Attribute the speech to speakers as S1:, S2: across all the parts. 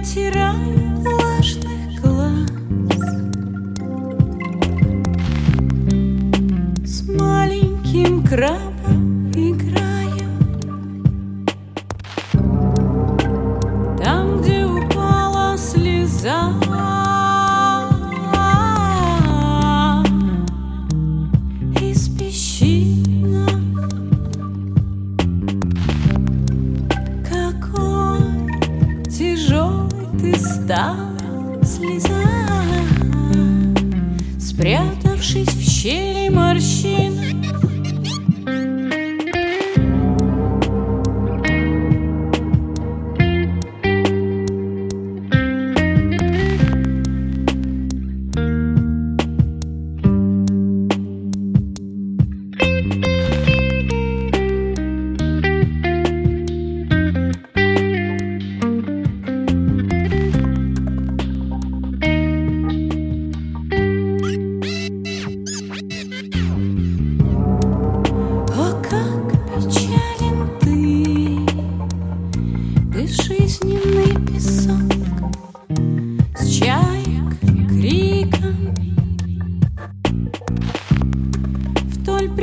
S1: потирала влажный глаз С маленьким крабом. Спрятавшись в щели морщин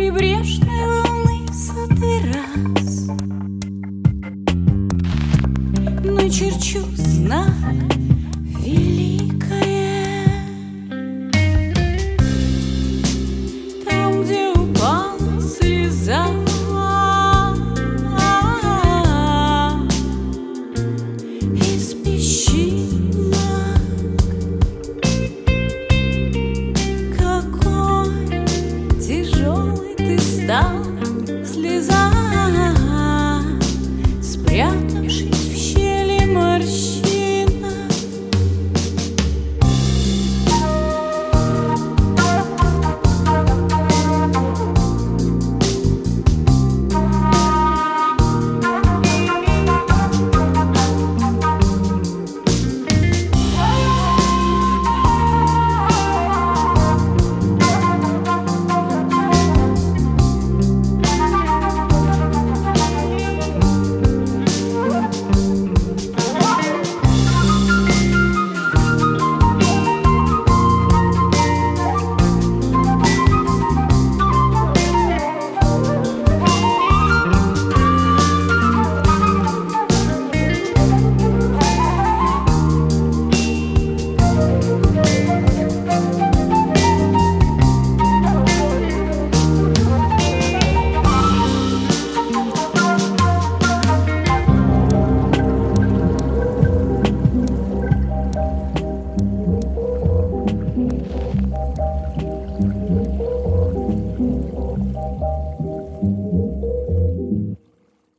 S1: прибрежной луны сотый раз. Начерчу знак